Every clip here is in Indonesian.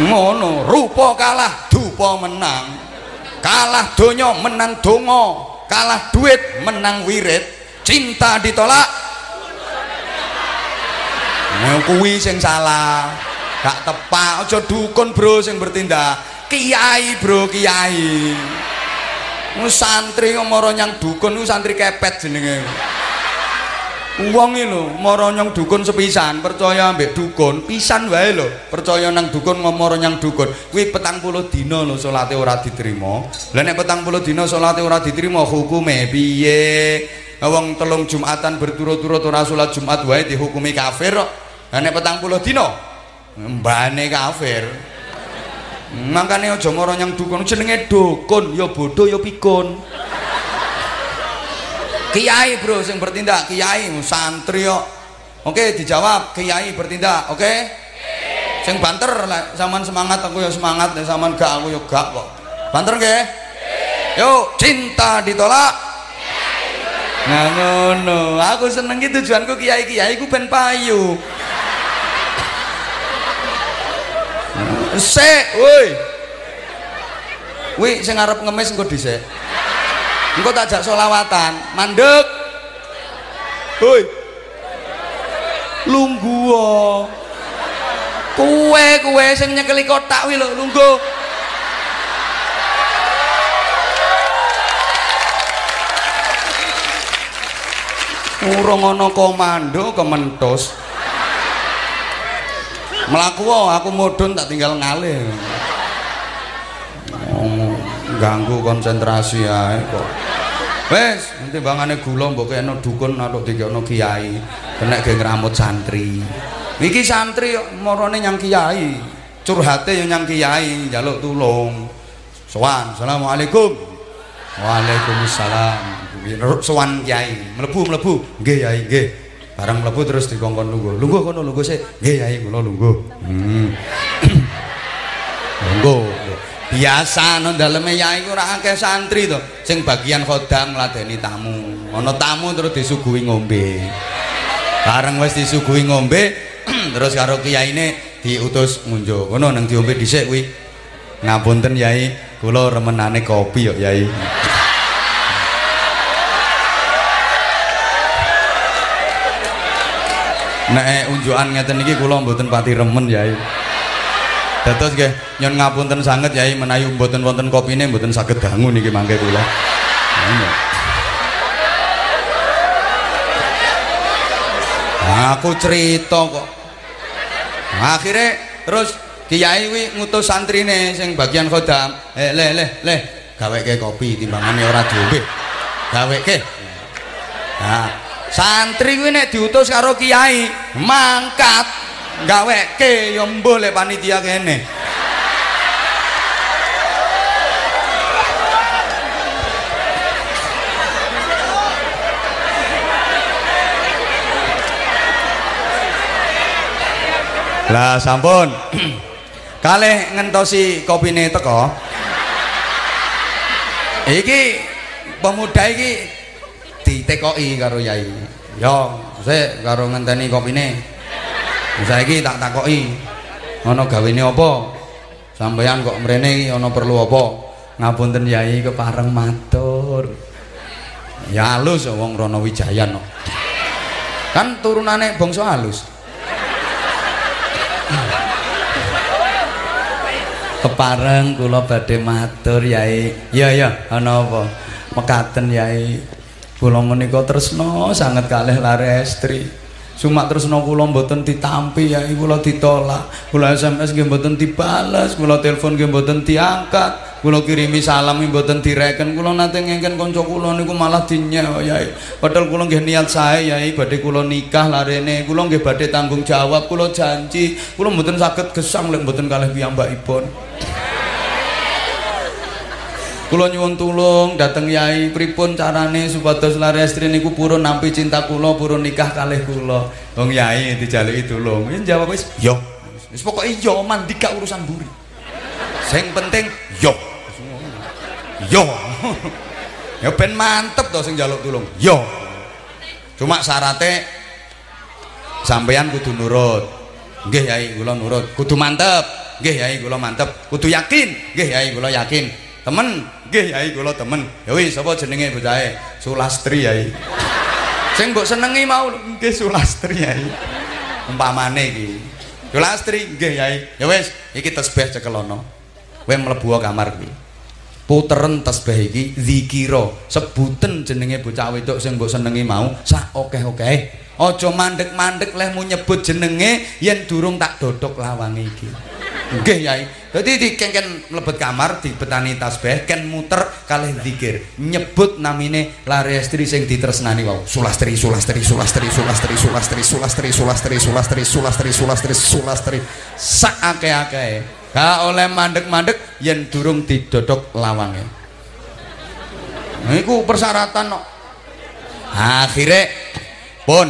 ngono rupa kalah dupa menang. Kalah donya menang donga. Kalah duit menang wirid. Cinta ditolak. Nah, kuwi sing salah. Gak tepak aja dukun bro sing bertindak. Kiai bro kiai. Santri ngomoro nyang dukun santri kepet jenenge Wong lho, mara nyang dukun sepisan, percaya ambek dukun, pisan wae lho. Percaya nang dukun ngomoro nyang dukun. Kuwi 40 dina lho salate ora diterima. Lah nek 40 dina salate ora diterima hukume piye? Wong telung Jumatan berturut-turut ora salat Jumat wae dihukumi kafir kok. Lah nek 40 dina mbane kafir. Mangkane aja mara nyang dukun jenenge dukun, ya bodoh ya pikun. Kiai bro sing bertindak kiai santri kok. Oke dijawab kiai bertindak, oke? Sing banter lah zaman semangat aku ya semangat nek zaman gak aku ya gak kok. Banter nggih? Yuk, cinta ditolak. Nah ngono, aku seneng iki tujuanku kiai-kiai ku ben payu. Sik, woi. Wih, sing arep ngemis engko dhisik. Engko tak jak solawatan mandek. Hoi. Lunggu kue kue sing nyekeli kotak wi lho lunggu. Urung ana komando kementos. Melaku aku mudun tak tinggal ngalih. oh, ganggu konsentrasi ae kok. Wes nanti bangane gula mbok kene dukun atau dikene kiai kena ge ngramut santri. Iki santri marane nyang kiai. Curhate yo nyang kiai njaluk tulung. Sowan assalamualaikum. Waalaikumsalam. Sowan kiai mlebu mlebu. Nggih yai nggih. Bareng mlebu terus dikongkon lungguh. Lungguh kono lungguh sik. Nggih yai kula lungguh. Hmm biasa nang daleme yai ku ora santri to. Sing bagian khodam ngladeni tamu. Ana tamu terus disuguhi ngombe. Bareng wis disuguhi ngombe terus karo kiyaine diutus ngunjuk. Ngono nang diombe dhisik kuwi. Ngapunten yai kula remenane kopi yo yai. Nek unjukan ngeten iki kula mboten pati remen yai Dados nggih nyon ngapunten sanget Yai menawi mboten wonten kopine mboten saged dangu niki mangke kula. Nah, aku cerita kok. Akhirnya terus Kiai wi ngutus santrine sing bagian khodam. Eh le le le gaweke kopi timbangane ora diombe. Gaweke. Nah, santri kuwi nek diutus karo kiai mangkat gaweke ya mbuh lek panitia kene. Lah sampun. Kalih ngentosi kopine teko. Iki pemuda iki ditekoki karo yai. Yo sik karo ngenteni kopine saiki tak takoki ana gawene apa? Sampeyan kok mrene iki ana perlu apa? Ngapunten yai kepareng matur. Ya halus wong rono wijayan kok. Kan turunane bangsa halus kepareng kula badhe matur yai. Iya iya ana apa? Mekaten yai. Kula menika tresna sanget kalih larestri Cuma terus no kula mboten ditampi ya kula ditolak. Kula SMS nggih mboten dibales, kula telepon nggih mboten diangkat. Kula kirimi salam mboten direken. Kula nate ngengken kanca kula niku malah dinyewa ya. Padahal kula nggih niat sae ya badhe kula nikah larene. Kula nggih badhe tanggung jawab, kula janji kula mboten saged gesang lek mboten kalih piyambakipun. Kula nyuwun tulung dateng yai pripun carane supados lare estri niku purun nampi cinta kula purun nikah kalih kula. Wong yai dijaluki tulung. Yen jawab wis. Yo. Wis pokoke yo mandika urusan buri sing penting yo. Yo. Ya ben mantep to sing njaluk tulung. Yo. Cuma syaratnya sampeyan kudu nurut. Nggih yai kula nurut. Kudu mantep. Nggih yai kula mantep. Kudu yakin. Nggih yai kula yakin. Temen nggih yai kula temen ya wis sapa jenenge bocahe Sulastri yai. Sing mbok senengi mau nggih Sulastri yai. Umpamane iki. Sulastri nggih yai. Ya wis iki tasbih cekelono. Kowe mlebu kamar kuwi. Puteren tasbih iki zikira sebutan jenenge bocah wedok sing mbok senengi mau sak akeh-akeh aja mandek-mandek lehmu nyebut jenenge yen durung tak dodok lawange iki nggih yai. Dadi dikengken mlebet kamar dibetani tasbih ken muter kalih zikir. Nyebut namine lare estri sing ditresnani wau. Sulastri sulastri sulastri sulastri sulastri sulastri sulastri sulastri sulastri sulastri sulastri. Sak akeh-akeh. Gak oleh mandek-mandek yen durung didodok lawange. Iku persyaratan no. akhirnya pun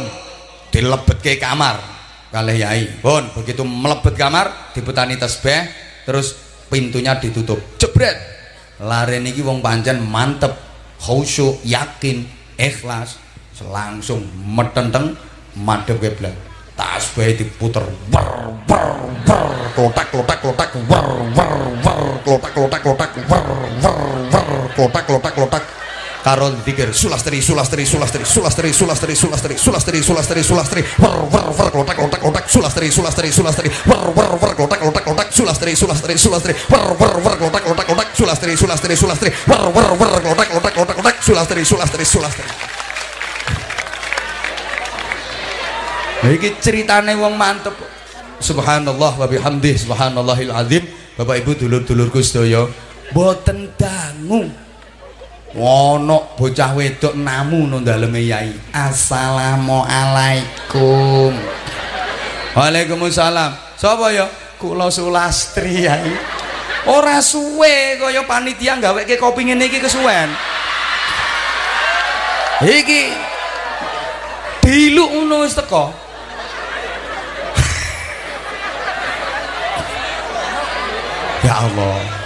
dilebet ke kamar kalih yai. Pun begitu melebet kamar dibetani tasbih terus pintunya ditutup. Jebret! Lari niki wong pancen mantep khusyuk yakin ikhlas langsung metenteng madhep kiblat tasbih diputer wer wer wer klotak klotak klotak wer wer wer klotak klotak klotak wer wer wer klotak klotak klotak karo dikir sulastri sulastri sulastri sulastri sulastri sulastri sulastri sulastri sulastri. Wer wer wer kotak kotak kotak sulastri sulastri sulastri. Wer wer wer kotak kotak kotak sulastri sulastri sulastri. Wer wer wer kotak kotak kotak sulastri sulastri sulastri. Wer wer wer kotak kotak kotak kotak sulastri sulastri sulastri. Iki ceritane wong mantep. Subhanallah wa bihamdih subhanallahil azim. Bapak Ibu dulur-dulurku sedaya boten dangu Wono bocah wedok namu nang daleme yai. Assalamualaikum. Waalaikumsalam. Sapa ya? Kula Sulastri yai. Ora suwe kaya panitia gaweke kopi ngene iki kesuwen. Iki diluk ngono wis teko. ya Allah.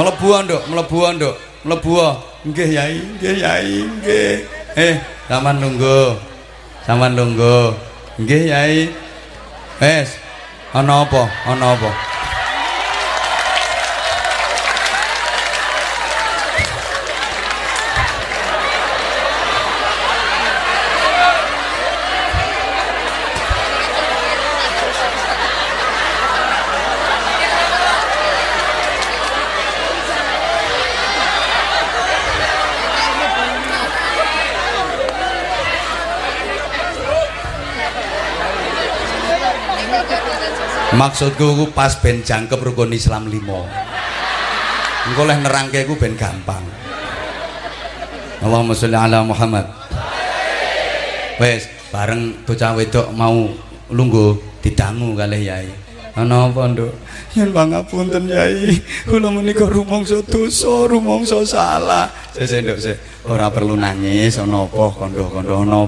Mlebu nduk mlebu nduk mlebu nggih yai nggih yai nggih. Eh sampean nunggu sampean nunggu nggih yai. Wes ana apa? Ana apa maksudku ku pas ben jangkep rukun Islam limo. Engko leh nerangke ku ben gampang. Allahumma sholli ala Muhammad. Wes bareng bocah wedok mau lungguh didangu kalih yai. Ana apa nduk? Yen pangapunten yai. Kula menika rumangsa dosa rumangsa salah. Nduk sik ora perlu nangis ana apa kandha-kandha ana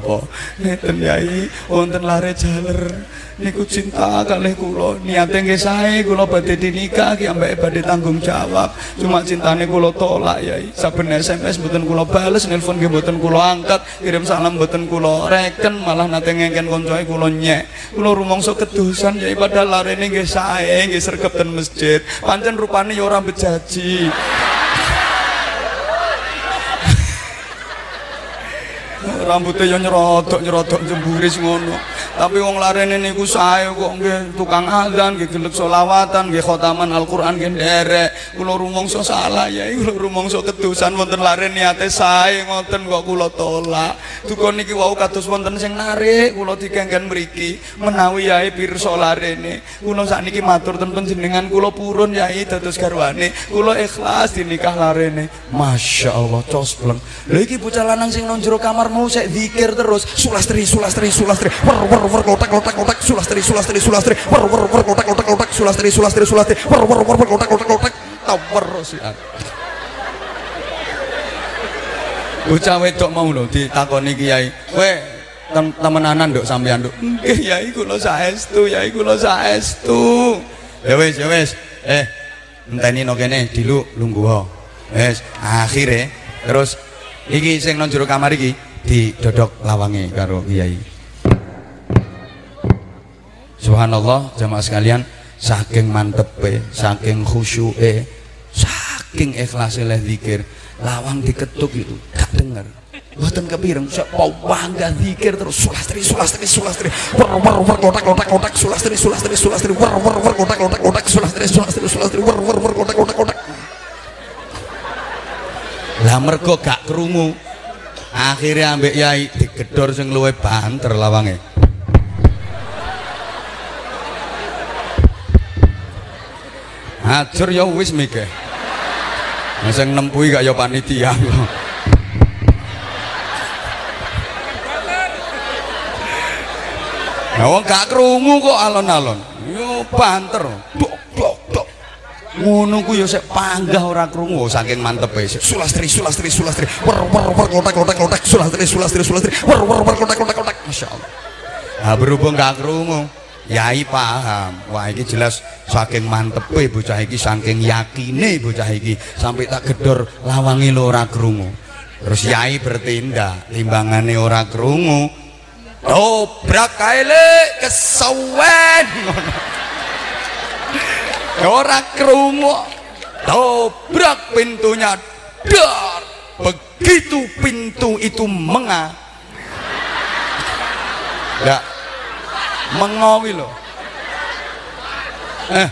ngeten yai. Wonten lare jaler. Niku cinta kalih kula. Niate nggih sae kula badhe dinikah ki ambek badhe tanggung jawab. Cuma cintane kula tolak yai. Saben SMS mboten kula bales nelpon nggih mboten kula angkat kirim salam mboten kula reken malah nate ngengken koncoe kula nyek. Kula rumangsa kedusan yai padahal larene nggih sae nggih sregep ten masjid. Pancen rupane ya ora bejaji rambutnya ya nyerodok nyerodok jembure sing ngono tapi wong larene niku sae kok nggih tukang azan nggih gelek selawatan nggih khotaman Al-Qur'an nggih nderek. Kula rumangsa salah ya kula rumangsa kedusan wonten laren niate sae ngoten kok kula tolak. Duka niki wau kados wonten sing narik kula dikengken mriki menawi yae pirsa larene. Kula sakniki matur ten panjenengan kula purun yai dados garwane. Kula ikhlas dinikah larene. Masya Allah cos bleng. Lha iki bocah lanang sing nang jero kamar mau sik zikir terus. Sulastri sulastri sulastri. Wer wer wer kotak kotak kotak sulastri sulastri sulastri wer wer wer kotak kotak kotak sulastri sulastri sulastri wer wer wer kotak kotak kotak tawer sih bocah wedok mau lho ditakoni kiai kowe temenanan nduk sampean nduk nggih yai kula saestu yai kula saestu ya wis ya wis eh enteni no kene dilu lungguh wis akhire terus iki sing nang jero kamar iki didodok lawange karo kiai subhanallah jamaah sekalian saking mantepe saking khusyuke saking ikhlas oleh zikir lawang diketuk itu gak denger Buatan kepireng, mau bangga zikir terus sulastri, sulastri, sulastri, war war war kotak kotak kotak sulastri, sulastri, sulastri, war war war kotak kotak kotak sulastri, sulastri, sulastri, war war war kotak kotak kotak. Lah mergo gak krungu. Akhirnya ambek yai digedor sing luwe banter lawange. Hajar ya wis mikir. Sing nempui gak ya panitia. Ya wong gak krungu kok alon-alon. Yo banter. Dok dok dok. Ngono ku yo sik panggah ora krungu saking mantepe. Sulastri sulastri sulastri. Wer wer wer kotak kotak kotak sulastri sulastri sulastri. Wer wer wer kotak kotak kotak. Masyaallah. Nah, berhubung gak krungu, Yai paham. Wah iki jelas saking mantepe bocah iki saking yakine bocah iki sampai tak gedor lawangi lo ora krungu. Terus Yai bertindak, timbangane ora krungu, dobrak kae le kesawen ora krungu. Dobrak pintunya dar. Begitu pintu itu mengah. Ya mengawi loh eh.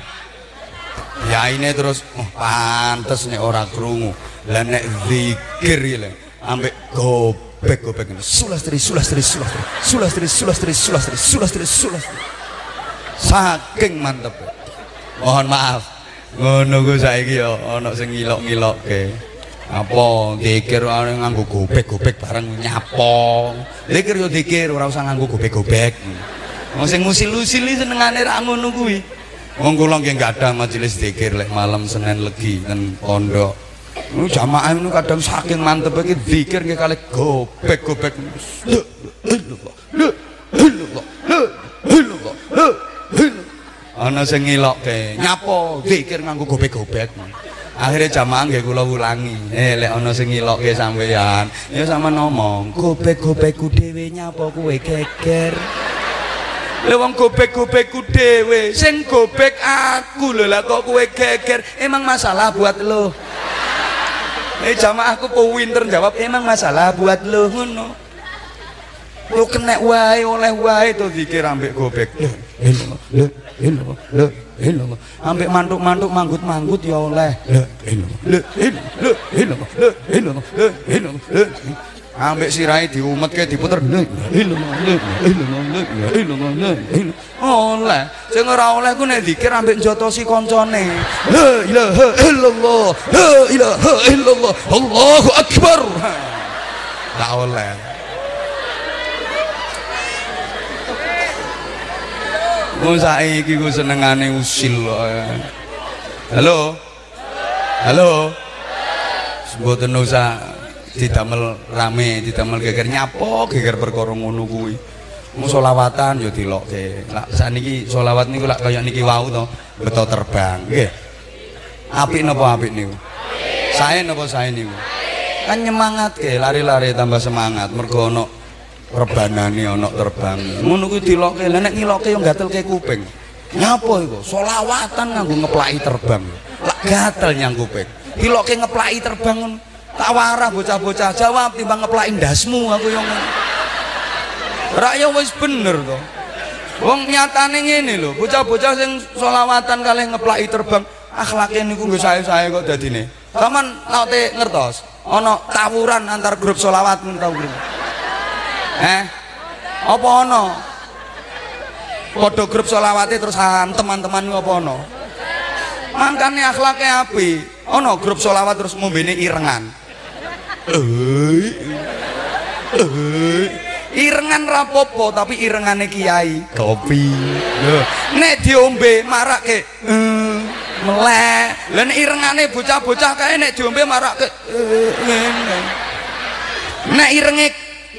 Ya ini terus oh, pantes nih orang krungu. Lah nek zikir ya ambek gobek gobek sulastri sulastri sulastri. Sulastri sulastri sulastri sulastri sulastri. Saking mantep. Mohon maaf. Ngono ku saiki ya ana sing ngilok-ngilokke. Apa dikir nganggo gobek-gobek bareng nyapo dikir yo dikir ora usah nganggo gobek-gobek wong sing ngusil-usil senengane ra ngono kuwi wong kula nggih gadah majelis dikir lek malam Senin Legi ten pondok Nu jamaah ini kadang saking mantep iki zikir nggih kali gobek-gobek. Ana sing ngilokke, nyapo zikir nganggo gobek-gobek. Akhirnya jamaah nggih kula ulangi. Eh lek ana sing ngilokke sampean, ya sama ngomong, gobek-gobekku dhewe nyapo kowe geger. Lha wong gobek-gobekku dhewe, sing gobek aku lho lah kok kowe geger. Emang masalah buat lo. Eh jamaahku po winter jawab emang masalah buat lo ngono. Lo kena wae oleh wae to dikir ambek gobek. Lho, lho, lho, lho, lho. Ambek mantuk-mantuk manggut-manggut ya oleh. Lho, lho, lho, lho, lho, lho, lho, lho. Ambek sirahe diumetke diputer oleh sing ora oleh ku nek zikir ambek njotosi kancane la ilaha illallah la ilaha illallah Allahu akbar tak oleh Mau saiki ku senengane usil Halo Halo Mboten usah didamel rame didamel geger nyapo geger perkara ngono kuwi. Mau solawatan yo dilokke. Lak saniki solawat niku lak kaya niki wau to beto terbang nggih. Apik napa apik niku? Sae napa sae niku? Kan nyemangat ke lari-lari tambah semangat. Mergo ana rebanane ana terbang. Ngono kuwi dilokke. Lha nek ngilokke yo gatelke kuping. Nyapa iku? Solawatan nganggo ngeplaki terbang. Lak gatel nyang kuping. Dilokke ngeplaki terbang ngono tak warah bocah-bocah jawab timbang ngeplak indasmu aku yang rakyat wis bener tuh wong nyatane ngene lho bocah-bocah sing solawatan kali ngeplaki terbang akhlaknya niku nggak saya saya kok dadine. Taman nate ngertos ana tawuran antar grup solawat tau grup eh? Apa ana? Padha grup solawate terus teman-teman apa ana? Mangkane akhlaknya api ana grup solawat terus ngombene irengan irengan rapopo tapi irengane kiai. Kopi. Nek diombe marak ke uh, melek. Lah nek irengane bocah-bocah kae nek diombe marak ke uh, nek irenge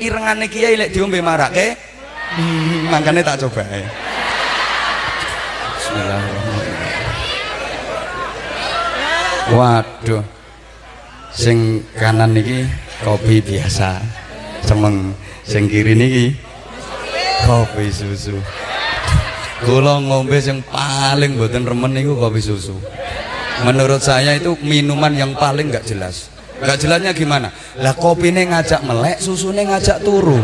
irengane kiai nek diombe marak ke hmm, makanya tak coba ya Bismillahirrahmanirrahim. Waduh sing kanan niki kopi biasa semeng. Sing kiri niki kopi susu. Kula ngombe yang paling mboten remen niku kopi susu. Menurut saya itu minuman yang paling nggak jelas. Nggak jelasnya gimana? Lah kopi ini ngajak melek susu ini ngajak turu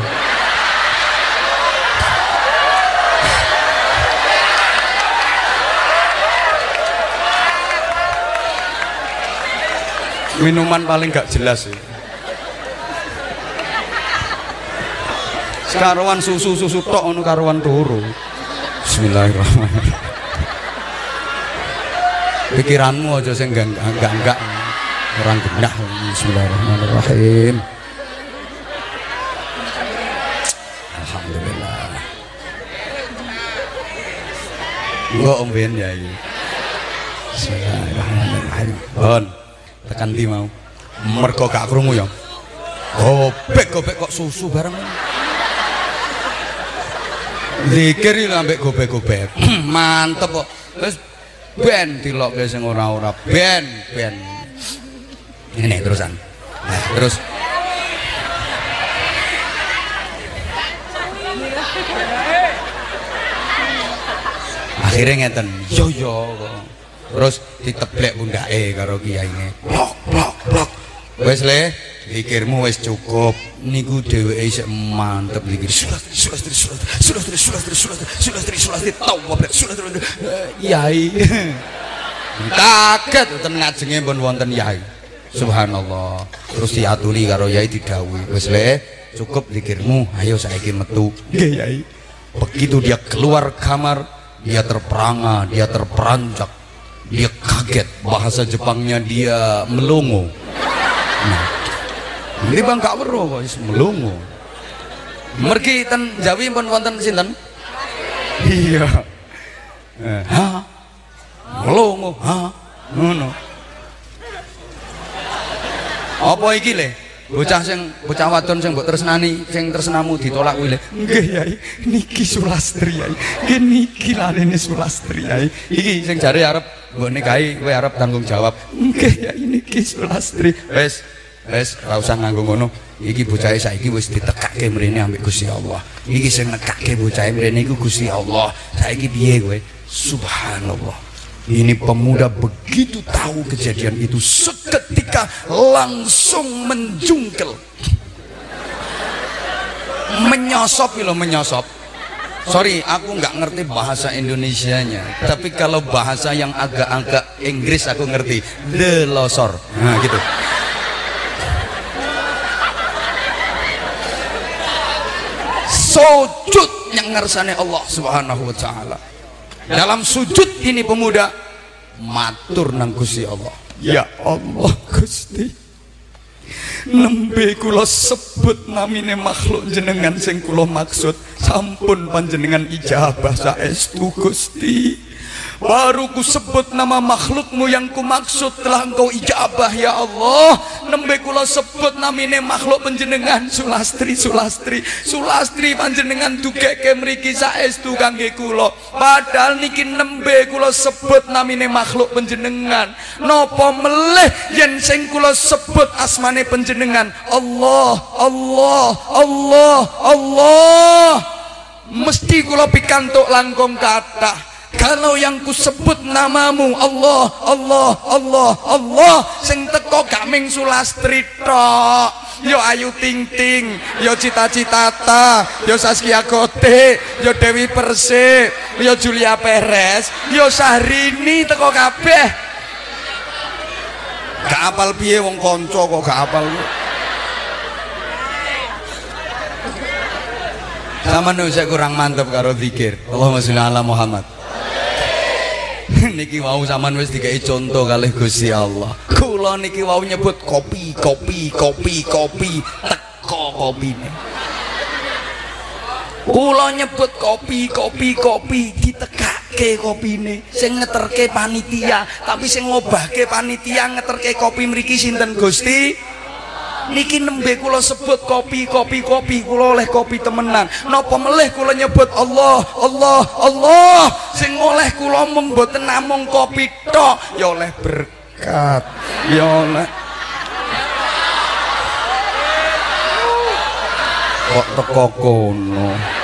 minuman paling gak jelas sih. Karuan susu susu tok ono karuan turu. Bismillahirrahmanirrahim. Pikiranmu aja sing enggak enggak enggak orang genah. Bismillahirrahmanirrahim. Alhamdulillah. Enggak om Ben ya Bismillahirrahmanirrahim. Bon tekan di mau? Mergo gak krungu ya? Gobek gobek kok susu bareng. Dikir lho ambek gobek gobek mantep kok. Terus ben dilokke sing ora-ora. Ben ben. Ini terusan. Nah, terus. Akhirnya ngeten. Yo yo terus diteblek pundake karo kiyaine blok blok blok wis le pikirmu wis cukup niku dheweke isih mantep iki sulastri sulastri sulastri sulastri sulastri sulastri sulastri tau apa sulastri yai kaget ten ngajenge pun wonten yai subhanallah terus diaturi karo yai didhawuhi wis le cukup pikirmu ayo saiki metu nggih yai begitu dia keluar kamar dia terperangah dia terperanjak dia kaget bahasa Jepangnya dia melongo nah, ini bang kak weruh kok melongo mergi ten Jawi pun wonten sinten? Iya. Eh, ha? Melongo ha? Ngono. Apa iki le? Bocah sing bocah wadon sing mbok tresnani sing tresnamu ditolak kuwi le? Nggih yai. Niki sulastri yai. Nggih niki larene sulastri yai. Iki sing jare arep mbok nikahi kowe arep tanggung jawab. Nggih yai niki sulastri. Wis wis ora usah nganggo ngono. Iki bocahe saiki wis ditekake mrene ambek Gusti Allah. Iki sing nekake bocahe mrene iku Gusti Allah. Saiki piye kowe? Subhanallah. Ini pemuda begitu tahu kejadian itu seketika langsung menjungkel. Menyosop loh menyosop. Sorry, aku nggak ngerti bahasa Indonesianya. Tapi kalau bahasa yang agak-agak Inggris aku ngerti. Delosor. Nah, gitu. Sujud yang ngersane Allah Subhanahu wa taala. Dalam sujud ini pemuda matur nang Gusti Allah. Ya Allah Gusti. Nembe kula sebut namine makhluk jenengan sing kula maksud sampun panjenengan ijabah saestu Gusti. Baru ku sebut nama makhlukmu yang ku maksud telah engkau ijabah ya Allah Nembe kula sebut namine makhluk penjenengan Sulastri Sulastri. Sulastri panjenengan dugeke mriki saestu kangge kula. Padahal niki nembe kula sebut namine makhluk penjenengan Napa meleh yen sing kula sebut asmane penjenengan Allah Allah Allah Allah. Mesti kula pikantuk langkung kathah kalau yang ku sebut namamu Allah Allah Allah Allah sing teko gak ming sulastri tok yo Ayu Ting Ting yo Cita Citata yo Saskia Gote yo Dewi Persik yo Julia Perez yo Syahrini teko kabeh. Gak apal piye wong kanca kok gak apal. Sama nih saya kurang mantap karo zikir. Allahumma sholli ala Muhammad niki wau sampean wis dikai contoh kalih Gusti Allah. Kula niki wau nyebut kopi, kopi, kopi, kopi, teko kopine. Kula nyebut kopi, kopi, kopi, ditekake kopine. Sing ngeterke panitia, tapi sing ngobahke panitia ngeterke kopi mriki sinten Gusti? Niki nembe kula sebut kopi kopi kopi kula oleh kopi temenan. Napa melih kula nyebut Allah Allah Allah? Sing oleh kula mung mboten namung kopi tok ya oleh berkat. Ya oleh. Kok teko kono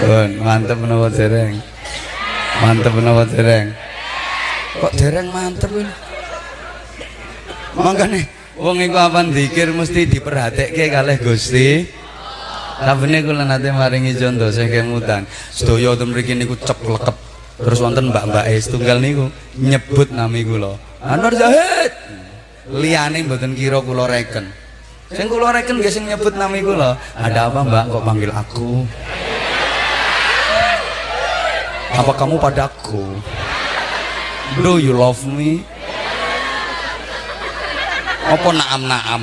Pun, mantep menapa dereng. Mantep menapa dereng. Kok dereng mantep ini? Mangkane wong iku apa zikir mesti diperhatike kalih Gusti. Sabene kula nate maringi contoh sing kemutan. Sedaya wonten mriki niku ceplekep. Terus wonten mbak-mbake setunggal niku nyebut nami kula. Anwar Zahid. Liyane mboten kira kula reken. Sing kula reken nggih sing nyebut nami kula. Ada apa, Mbak? Kok panggil aku? Apa kamu padaku? Do you love me? Apa naam-naam?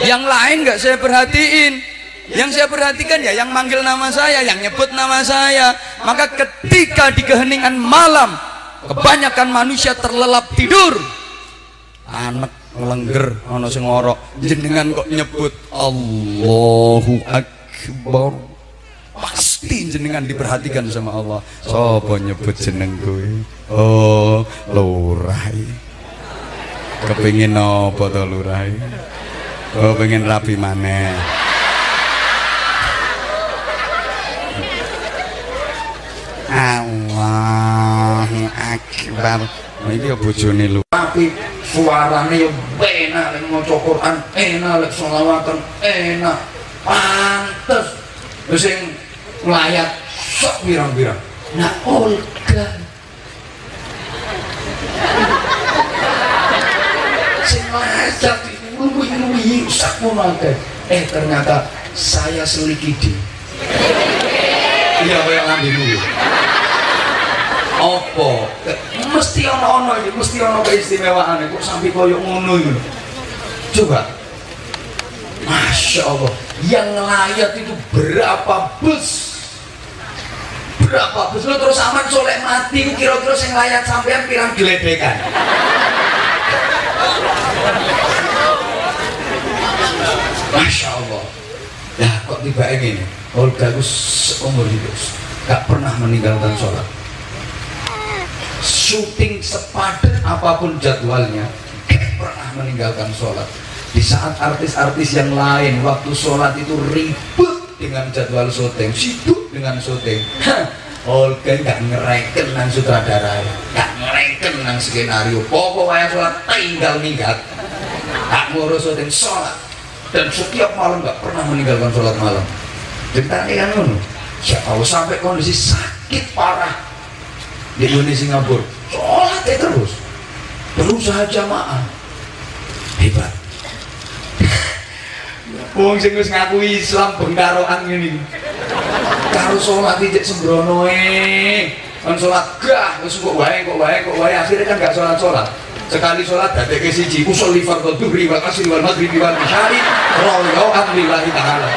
Yang lain nggak saya perhatiin. Yang saya perhatikan ya yang manggil nama saya, yang nyebut nama saya. Maka ketika di keheningan malam, kebanyakan manusia terlelap tidur. Anak lengger ana sing ngorok, jenengan kok nyebut Allahu Akbar. Pasti jenengan diperhatikan sama Allah. Sopo nyebut jeneng kuwi? Oh, lurai. Kepingin apa to lurai? Oh, pengen rapi maneh. Allahu Akbar. Nah, iki ya bojone lu. tapi suarane yo enak lek maca Quran enak lek selawatan enak pantes sing nglayat sok pirang-pirang nah Olga sing ngajak luwi-luwi sakmono akeh eh ternyata saya selikidi Iya kaya ngambil dulu. apa mesti ono-ono iki mesti ono keistimewaan kok sampai koyo ngono iki coba Masya Allah yang ngelayat itu berapa bus berapa lo terus aman soleh mati ku kira-kira sing layat sampean pirang geledekan Masya Allah. Nah kok tiba ini Olga itu seumur hidup. Gak pernah meninggalkan sholat. Syuting sepadat apa pun jadwalnya gak pernah meninggalkan sholat. Di saat artis-artis yang lain waktu sholat itu ribut dengan jadwal syuting sibuk dengan syuting. Olga gak ngereken nang sutradara gak ngereken nang skenario. Pokoknya sholat? Tinggal minggat. Gak ngurus syuting sholat. Dan setiap malam gak pernah meninggalkan sholat malam. Ceritanya kan ngono. Ya sampai kondisi sakit parah di Indonesia Singapura. Sholat ya terus. Berusaha jamaah. Hebat Wong sing wis ngaku Islam bengkaroan ngene karo sholat ijek sembrono e. Kan sholat gah wis kok wae kok wae kok wae. Akhirnya kan gak sholat sekali sholat dadeke siji usul li fardhu dhuhri wal asri wal maghribi wal isyai royo lillahi ta'ala.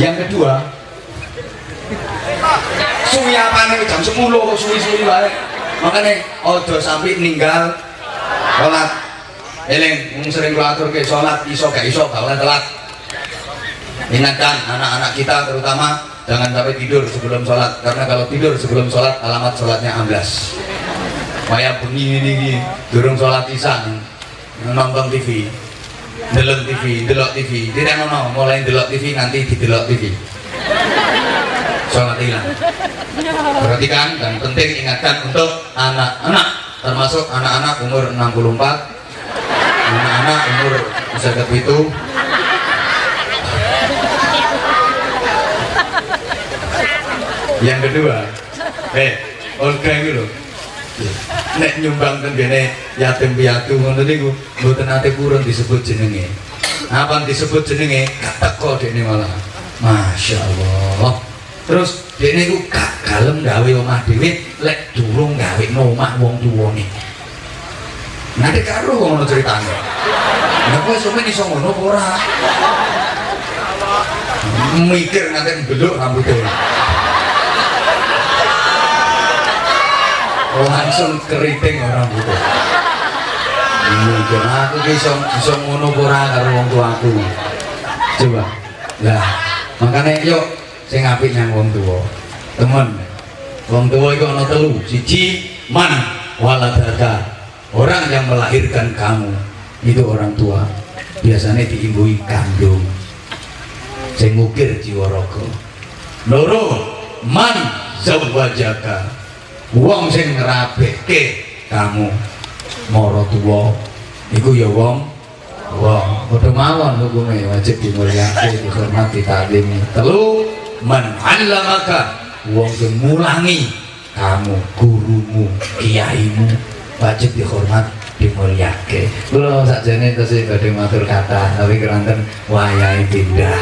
Yang kedua suwi apa nih jam 10 kok suwi-suwi wae. Makanya ojo sampai ninggal sholat. Eling wong sering kula aturke sholat iso gak iso gak oleh telat. Ingatkan anak-anak kita terutama jangan sampai tidur sebelum sholat. Karena kalau tidur sebelum sholat alamat sholatnya amblas. Kayak bengi ini durung sholat isya nonton TV delok TV, delok TV, tidak ngono, mulai delok TV nanti didelok TV. Sholat hilang. Perhatikan dan penting ingatkan untuk anak-anak, termasuk anak-anak umur 64, anak-anak umur bisa itu. Yang kedua, eh, Olga itu loh, nek nyumbang tenggene yatim piatu ngono niku mboten nate purun disebut jenenge. Apa disebut jenenge gak teko dekne malah. Masya Allah. Terus dekne iku gak galem gawe omah dhewe lek durung gawe omah wong tuwane. Nanti karo ngono ceritane. Lah kok sampe iso ngono apa? Mikir nanti beluk rambutnya. langsung keriting orang butuh mungkin aku bisa bisa ngono ora karo wong tuaku coba lah makanya yuk saya ngapik yang wong tua temen. Wong tua itu ana telu. Siji man waladaka. Orang yang melahirkan kamu itu orang tua. Biasanya diimbui kandung. Saya ngukir jiwa roko loro man zawajaka. Wong sing ngerabehke kamu moro tuwa. Iku ya wong. Wong padha mawon hukume. Wajib dimulyake dihormati taklimi. Telu man 'allamaka wong sing mulangi kamu gurumu kiaimu. Wajib dihormat dimulyake. Kula sakjane tesih badhe matur kata tapi keranten wayahe pindah.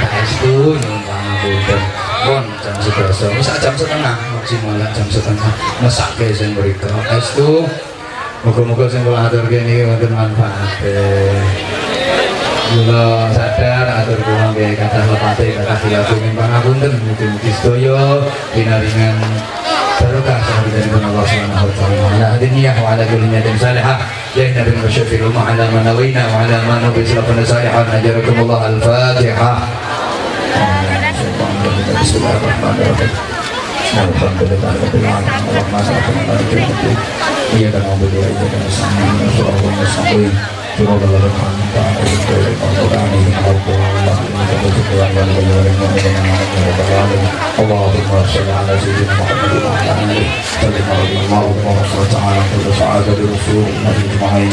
Saestu nyuwun pangapunten pun jam sedasa wis jam setengah maksimal jam setengah. Mesake sing mriko. Estu Moga-moga sing kula aturke niki wonten manfaate. Kula sadar atur kula nggih kathah lepate kathah dilakukan pangapunten mugi-mugi sedaya pinaringan barokah sahabat dari Allah Subhanahu wa taala. Ala wa ala niyatin salihah. Ya Nabi Musyafir umma ala ma nawina wa ala ma nabi salafana salihan. Ajarakumullah al-Fatihah. Alhamdulillah Rasulullah Mustaqim Surah Allah Al-Hamda Al-Quran Al-Quran Allahumma salli ala sayyidina Muhammad wa ala alihi sallim ala Allah wa ta'ala kullu sa'adati rasul nabi jma'in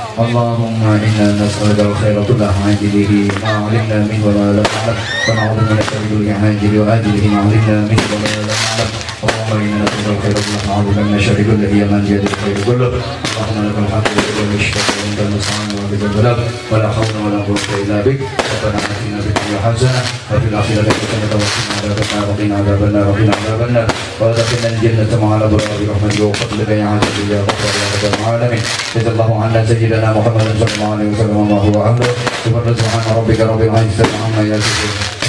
اللهم انا نسالك الخير كله عاجله ما علمنا منه وما لم نعلم ونعوذ من الشر عاجله واجله ما علمنا منه وما لم نعلم اللهم انا نسالك الخير كله ونعوذ من الشر كله يا من بيده الخير كله اللهم لك الحمد ولك الشكر وانت المستعان وبك البلاغ ولا حول ولا قوة إلا بك. ربنا آتنا في الدنيا حسنة وفي الآخرة حسنة وقنا عذاب النار وقنا عذاب النار وقنا عذاب النار. وادخلنا الجنة مع الأبرار برحمتك وفضلك يا عزيز يا غفار يا رب العالمين. جزا الله عنا سيدنا محمد صلى الله عليه وسلم الله واهله سبحان ربك رب العزة عما يصفون.